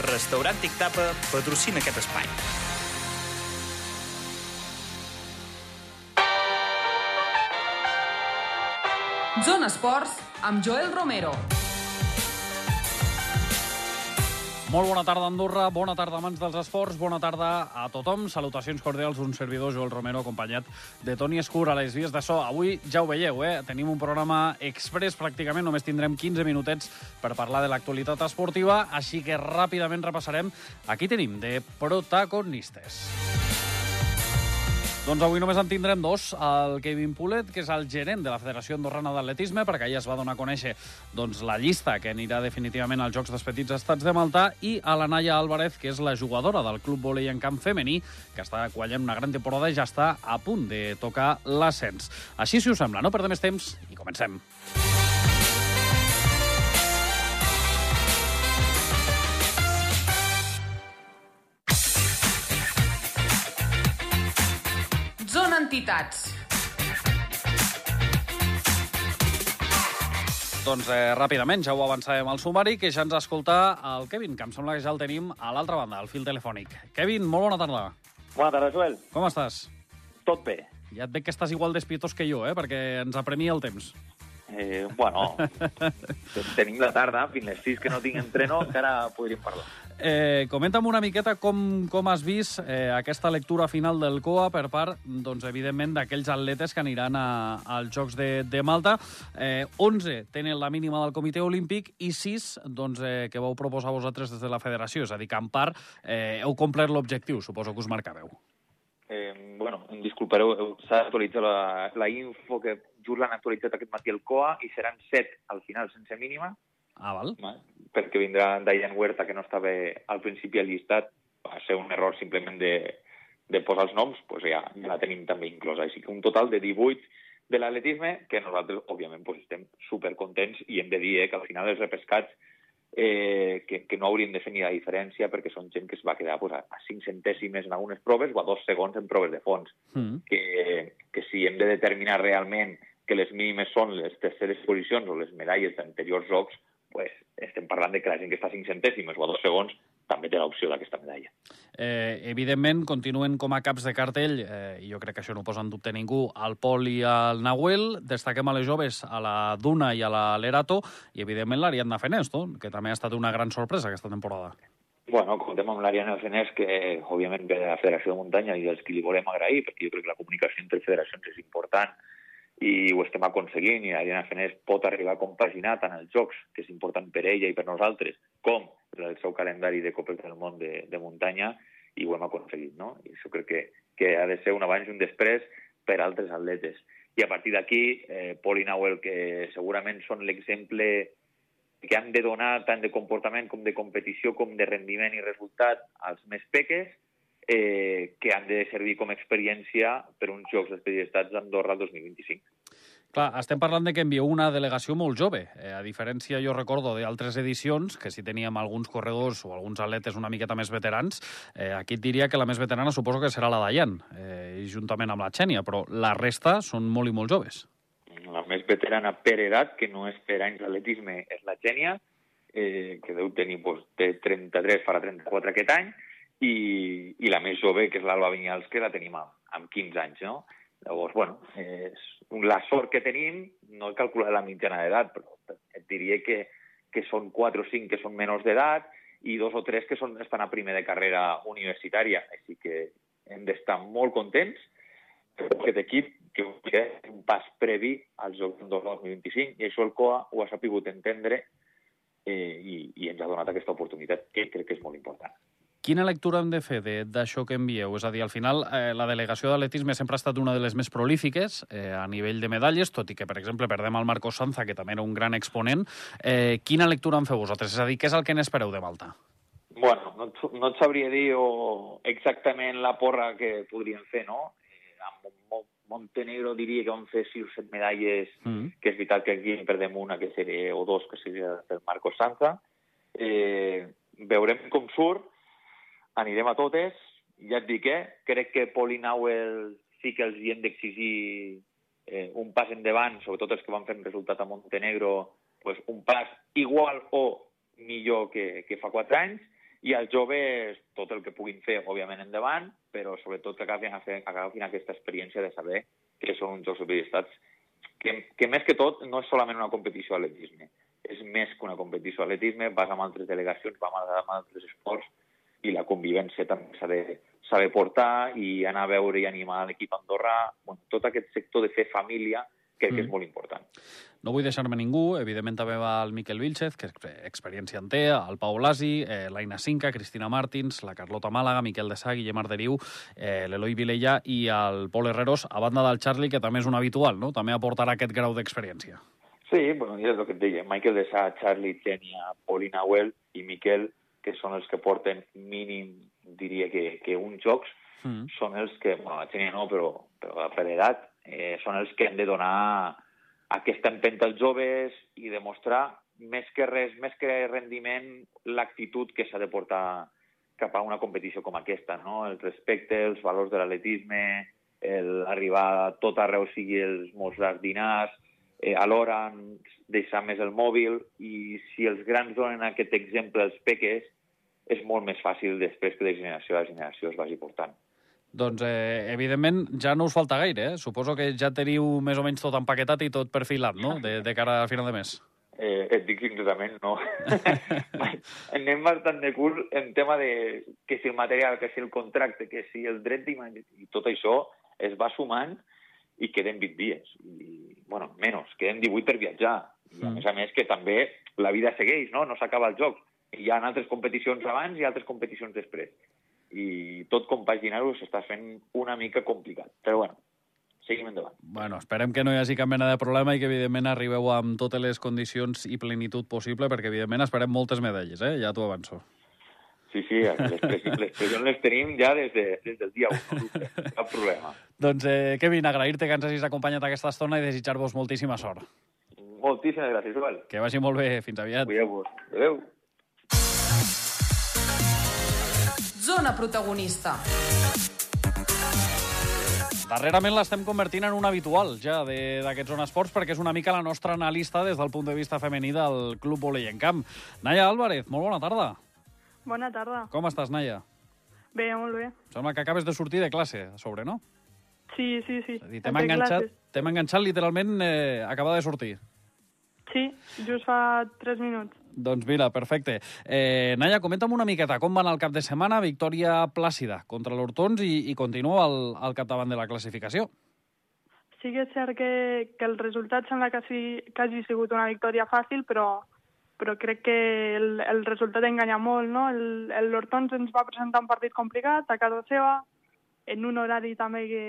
Restaurant Tic Tapa patrocina aquest espai. Zona Esports amb Joel Romero. Molt bona tarda, Andorra. Bona tarda, mans dels esports. Bona tarda a tothom. Salutacions cordials, un servidor, Joel Romero, acompanyat de Toni Escur a les vies de so. Avui ja ho veieu, eh? Tenim un programa express, pràcticament. Només tindrem 15 minutets per parlar de l'actualitat esportiva, així que ràpidament repassarem. Aquí tenim de protagonistes. Doncs avui només en tindrem dos. El Kevin Pulet, que és el gerent de la Federació Andorrana d'Atletisme, perquè ahir es va donar a conèixer doncs, la llista que anirà definitivament als Jocs dels Petits Estats de Malta, i a la Naya Álvarez, que és la jugadora del Club Volei en Camp Femení, que està quallant una gran temporada i ja està a punt de tocar l'ascens. Així, si us sembla, no perdem més temps i comencem. Zona Entitats. Doncs eh, ràpidament, ja ho avançàvem al sumari, que ja ens escolta el Kevin, que em sembla que ja el tenim a l'altra banda, al fil telefònic. Kevin, molt bona tarda. Bona tarda, Joel. Com estàs? Tot bé. Ja et veig que estàs igual despietós que jo, eh? perquè ens apremia el temps. Eh, bueno, tenim la tarda, fins les 6 que no tinc entreno, encara podríem parlar. Eh, comenta'm una miqueta com, com has vist eh, aquesta lectura final del COA per part, doncs, evidentment, d'aquells atletes que aniran a, als Jocs de, de Malta. Eh, 11 tenen la mínima del Comitè Olímpic i 6 doncs, eh, que vau proposar vosaltres des de la federació. És a dir, que en part eh, heu complert l'objectiu, suposo que us marcàveu. Eh, bueno, em disculpareu, s'ha actualitzat la, la info que just l'han actualitzat aquest matí el COA i seran 7 al final sense mínima, Ah, val? perquè vindrà Diane Huerta, que no estava al principi al llistat, va ser un error simplement de, de posar els noms, pues ja, ja la tenim també inclosa. Així que un total de 18 de l'atletisme, que nosaltres, òbviament, pues, estem supercontents i hem de dir eh, que al final els repescats eh, que, que no haurien de fer ni la diferència perquè són gent que es va quedar pues, a, a 5 centèsimes en algunes proves o a 2 segons en proves de fons. Mm. Que, que si hem de determinar realment que les mínimes són les terceres posicions o les medalles d'anteriors jocs, pues, estem parlant de que la gent que està a 5 centèsimes o a 2 segons també té l'opció d'aquesta medalla. Eh, evidentment, continuen com a caps de cartell, eh, jo crec que això no ho posa en dubte ningú, el Pol i el Nahuel. Destaquem a les joves, a la Duna i a la Lerato, i evidentment l'Ariadna Fenesto, que també ha estat una gran sorpresa aquesta temporada. Bueno, comptem amb l'Ariana Fenés, que òbviament ve de la Federació de Muntanya i els que li volem agrair, perquè jo crec que la comunicació entre federacions és important i ho estem aconseguint, i l'Ariana Fenés pot arribar a compaginar tant els jocs, que és important per ella i per nosaltres, com el seu calendari de Copes del Món de, de muntanya, i ho hem aconseguit, no? I això crec que, que ha de ser un abans i un després per altres atletes. I a partir d'aquí, eh, Pol i Nahuel, que segurament són l'exemple que han de donar tant de comportament com de competició com de rendiment i resultat als més peques, eh, que han de servir com a experiència per uns Jocs d'Estats d'Andorra 2025. Clar, estem parlant de que envieu una delegació molt jove. Eh, a diferència, jo recordo, d'altres edicions, que si teníem alguns corredors o alguns atletes una miqueta més veterans, eh, aquí et diria que la més veterana suposo que serà la Dayan, eh, juntament amb la Xènia, però la resta són molt i molt joves. La més veterana per edat, que no és per anys d'atletisme, és la Xènia, eh, que deu tenir doncs, té 33, farà 34 aquest any, i, i la més jove, que és l'Alba Vinyals, que la tenim amb, amb 15 anys, no? Llavors, bueno, és la sort que tenim, no he calculat la mitjana d'edat, però et diria que, que són 4 o 5 que són menors d'edat i dos o tres que són, estan a primer de carrera universitària. Així que hem d'estar molt contents aquest equip que és un pas previ als Jocs d'Andorra 2025 i això el COA ho ha sapigut entendre eh, i, i ens ha donat aquesta oportunitat que crec que és molt important. Quina lectura hem de fer d'això que envieu? És a dir, al final, eh, la delegació d'atletisme sempre ha estat una de les més prolífiques eh, a nivell de medalles, tot i que, per exemple, perdem el Marcos Sanza, que també era un gran exponent. Eh, quina lectura en feu vosaltres? És a dir, què és el que n'espereu de Malta? Bueno, no, no et sabria dir o exactament la porra que podríem fer, no? Eh, amb Mo- Montenegro diria que vam fer 6 o 7 medalles, Mm. que és veritat que aquí en perdem una, que seria, o dos, que seria del Marcos Sanza. Eh, veurem com surt, anirem a totes, ja et dic, eh? crec que Pol i Nauel sí que els hi hem d'exigir eh, un pas endavant, sobretot els que van fer resultat a Montenegro, pues, un pas igual o millor que, que fa quatre anys, i els joves tot el que puguin fer, òbviament, endavant, però sobretot que agafin, agafin aquesta experiència de saber que són uns Jocs Olímpics que, que més que tot no és solament una competició d'atletisme, és més que una competició d'atletisme, vas amb altres delegacions, vas amb altres esports, i la convivència també s'ha de saber portar i anar a veure i animar l'equip andorrà, bueno, tot aquest sector de fer família crec mm. que és mm. molt important. No vull deixar-me ningú, evidentment també va el Miquel Vilchez, que experiència en té, el Pau Lasi, eh, l'Aina Cinca, Cristina Martins, la Carlota Màlaga, Miquel de Sá, Guillem Arderiu, eh, l'Eloi Vilella i el Pol Herreros, a banda del Charlie, que també és un habitual, no? També aportarà aquest grau d'experiència. Sí, bueno, és el que et deia. Michael de Sá, Charlie, Tenia, Paulina Well i Miquel, que són els que porten mínim, diria que, que uns jocs, mm. són els que, bueno, Tenia no, però, però per edat, eh, són els que han de donar aquesta empenta als joves i demostrar més que res, més que rendiment, l'actitud que s'ha de portar cap a una competició com aquesta, no? El respecte, els valors de l'atletisme, arribar a tot arreu, sigui els Mosrars dinars, eh, alhora deixar més el mòbil i si els grans donen aquest exemple als peques, és molt més fàcil després que de generació a generació es vagi portant. Doncs, eh, evidentment, ja no us falta gaire, eh? Suposo que ja teniu més o menys tot empaquetat i tot perfilat, no?, de, de cara a final de mes. Eh, et dic sincerament, no. Anem bastant de curt en tema de que si el material, que si el contracte, que si el dret d'imatge, i tot això es va sumant i queden 20 dies. I, bueno, menys, queden 18 per viatjar. I a mm. més a més que també la vida segueix, no? No s'acaba el joc. Hi ha altres competicions abans i altres competicions després i tot compaginar-ho s'està fent una mica complicat. Però bueno, seguim endavant. Bueno, esperem que no hi hagi cap mena de problema i que, evidentment, arribeu amb totes les condicions i plenitud possible, perquè, evidentment, esperem moltes medalles, eh? Ja t'ho avanço. Sí, sí, les, pressions les tenim ja des, de, des del dia 1, no cap problema. doncs, eh, Kevin, agrair-te que ens hagis acompanyat aquesta estona i desitjar-vos moltíssima sort. Moltíssimes gràcies, Joel. Que vagi molt bé. Fins aviat. Cuideu-vos. Adéu. Zona protagonista. Darrerament l'estem convertint en un habitual ja d'aquests Zona Esports perquè és una mica la nostra analista des del punt de vista femení del Club Volei en Camp. Naya Álvarez, molt bona tarda. Bona tarda. Com estàs, Naya? Bé, molt bé. Sembla que acabes de sortir de classe a sobre, no? Sí, sí, sí. T'hem enganxat, enganxat literalment eh, acabada de sortir. Sí, just fa 3 minuts. Doncs mira, perfecte. Eh, Naya, comenta'm una miqueta com va anar el cap de setmana, victòria plàcida contra l'Hortons i, i continua al, al capdavant de la classificació. Sí que és cert que, que el resultat sembla que, sí, que hagi sigut una victòria fàcil, però, però crec que el, el resultat enganya molt, no? L'Hortons ens va presentar un partit complicat a casa seva, en un horari també que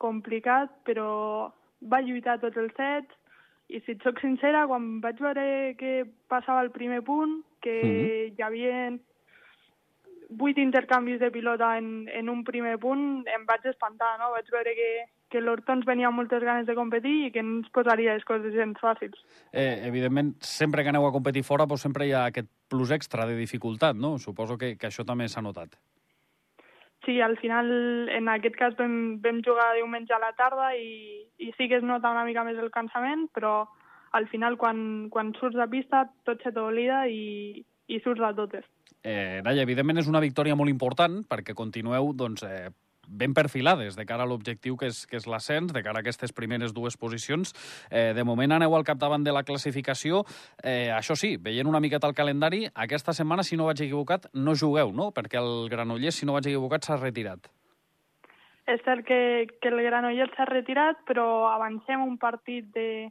complicat, però va lluitar tots els sets, i si et soc sincera, quan vaig veure que passava el primer punt, que mm -hmm. hi havia vuit intercanvis de pilota en, en un primer punt, em vaig espantar, no? Vaig veure que, que l'Hortons venia amb moltes ganes de competir i que ens posaria les coses gens fàcils. Eh, evidentment, sempre que aneu a competir fora, doncs sempre hi ha aquest plus extra de dificultat, no? Suposo que, que això també s'ha notat. Sí, al final, en aquest cas, vam, vam jugar diumenge a la tarda i, i sí que es nota una mica més el cansament, però al final, quan, quan surts de pista, tot se t'oblida i, i surts de totes. Eh, Naya, evidentment és una victòria molt important perquè continueu doncs, eh, ben perfilades de cara a l'objectiu que és, que és l'ascens, de cara a aquestes primeres dues posicions. Eh, de moment aneu al capdavant de la classificació. Eh, això sí, veient una miqueta el calendari, aquesta setmana, si no vaig equivocat, no jugueu, no? Perquè el Granollers, si no vaig equivocat, s'ha retirat. És cert que, que el Granollers s'ha retirat, però avancem un partit de,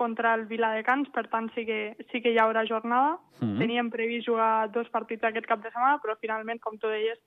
contra el Viladecans, per tant sí que, sí que hi haurà jornada. Mm -hmm. Teníem previst jugar dos partits aquest cap de setmana, però finalment, com tu deies,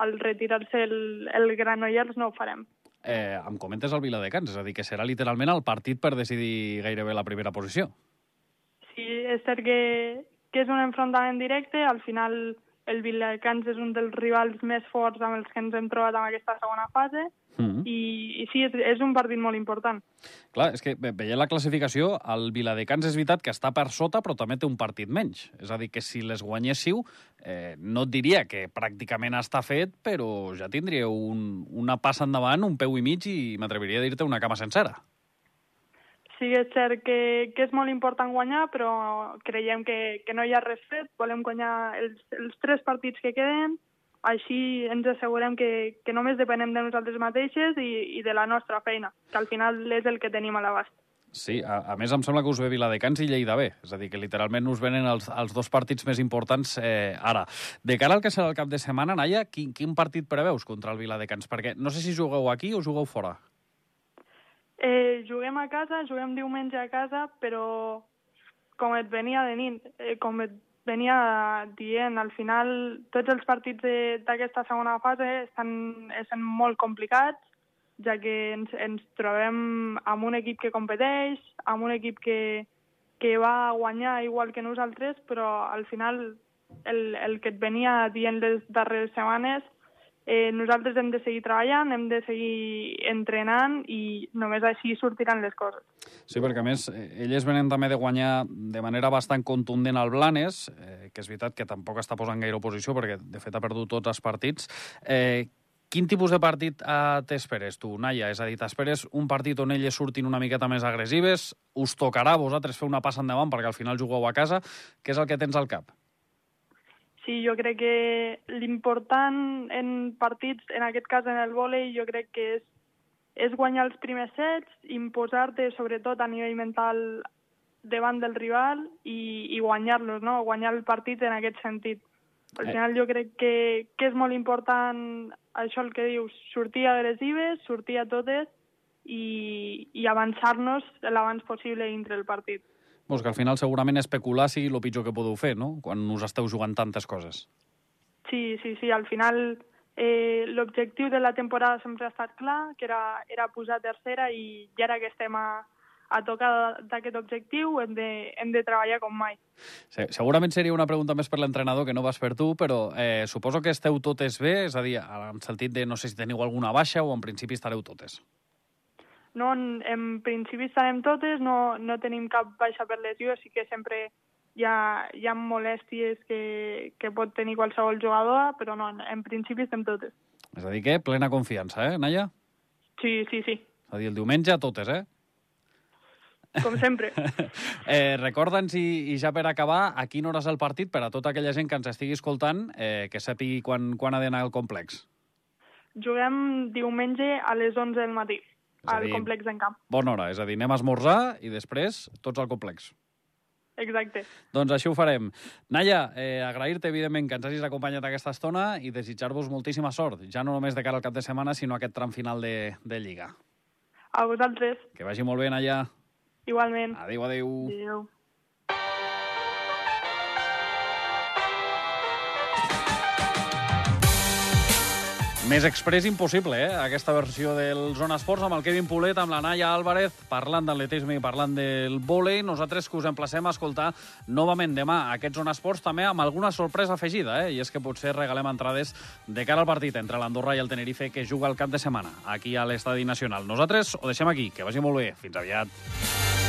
al retirar-se el, el Granollers no ho farem. Eh, em comentes el Viladecans, és a dir, que serà literalment el partit per decidir gairebé la primera posició. Sí, és cert que, que és un enfrontament directe, al final el Viladecans és un dels rivals més forts amb els que ens hem trobat en aquesta segona fase, Mm -hmm. I, I sí, és, un partit molt important. Clar, és que veient la classificació, el Viladecans és veritat que està per sota, però també té un partit menys. És a dir, que si les guanyéssiu, eh, no et diria que pràcticament està fet, però ja tindríeu un, una passa endavant, un peu i mig, i m'atreviria a dir-te una cama sencera. sí que és cert que, que és molt important guanyar, però creiem que, que no hi ha res fet. Volem guanyar els, els tres partits que queden, així ens assegurem que, que només depenem de nosaltres mateixes i, i de la nostra feina, que al final és el que tenim a l'abast. Sí, a, a més em sembla que us ve Viladecans i Lleida bé, és a dir, que literalment us venen els, els dos partits més importants eh, ara. De cara al que serà el cap de setmana, Naia, quin, quin partit preveus contra el Viladecans? Perquè no sé si jugueu aquí o jugueu fora. Eh, juguem a casa, juguem diumenge a casa, però com et venia de nit, eh, com et venia dient, al final tots els partits d'aquesta segona fase estan, estan molt complicats, ja que ens, ens trobem amb un equip que competeix, amb un equip que, que va guanyar igual que nosaltres, però al final el, el que et venia dient les darreres setmanes eh, nosaltres hem de seguir treballant, hem de seguir entrenant i només així sortiran les coses. Sí, perquè a més, eh, elles venen també de guanyar de manera bastant contundent al Blanes, eh, que és veritat que tampoc està posant gaire oposició perquè de fet ha perdut tots els partits. Eh, Quin tipus de partit eh, t'esperes tu, Naia? És a dir, t'esperes un partit on elles surtin una miqueta més agressives? Us tocarà a vosaltres fer una passa endavant perquè al final jugueu a casa? Què és el que tens al cap? Sí, jo crec que l'important en partits, en aquest cas en el vòlei, jo crec que és, és guanyar els primers sets, imposar-te sobretot a nivell mental davant del rival i, i guanyar-los, no? guanyar el partit en aquest sentit. Al Eh. final jo crec que, que és molt important això el que dius, sortir agressives, sortir a totes i, i avançar-nos l'abans possible dintre el partit. Pues que al final segurament especular sigui el pitjor que podeu fer, no?, quan us esteu jugant tantes coses. Sí, sí, sí, al final eh, l'objectiu de la temporada sempre ha estat clar, que era, era posar tercera i, i ara que estem a, a tocar d'aquest objectiu hem de, hem de treballar com mai. Sí, segurament seria una pregunta més per l'entrenador que no vas fer tu, però eh, suposo que esteu totes bé, és a dir, en sentit de no sé si teniu alguna baixa o en principi estareu totes. No, en, en principi estarem totes, no, no tenim cap baixa per lesió, sí que sempre hi ha, hi ha molèsties que, que pot tenir qualsevol jugador, però no, en, en principi estem totes. És a dir que plena confiança, eh, Naia? Sí, sí, sí, És a dir, el diumenge totes, eh? com sempre. eh Recorda'ns, i, i ja per acabar, a quina hora és el partit per a tota aquella gent que ens estigui escoltant eh, que sàpigui quan, quan ha d'anar al complex. Juguem diumenge a les 11 del matí al dir- complex en camp. Bona hora, és a dir, anem a esmorzar i després tots al complex. Exacte. Doncs així ho farem. Naya, eh, agrair-te, evidentment, que ens hagis acompanyat aquesta estona i desitjar-vos moltíssima sort, ja no només de cara al cap de setmana, sinó a aquest tram final de, de Lliga. A vosaltres, Que vagi molt bé, Naya. igualment. Adéu, adéu. Adéu. Més express impossible, eh? Aquesta versió del Zona Esports amb el Kevin Pulet, amb la Naya Álvarez, parlant d'atletisme i parlant del vòlei. Nosaltres que us emplacem a escoltar novament demà aquest Zona Esports també amb alguna sorpresa afegida, eh? I és que potser regalem entrades de cara al partit entre l'Andorra i el Tenerife que juga el cap de setmana aquí a l'Estadi Nacional. Nosaltres ho deixem aquí. Que vagi molt bé. Fins aviat.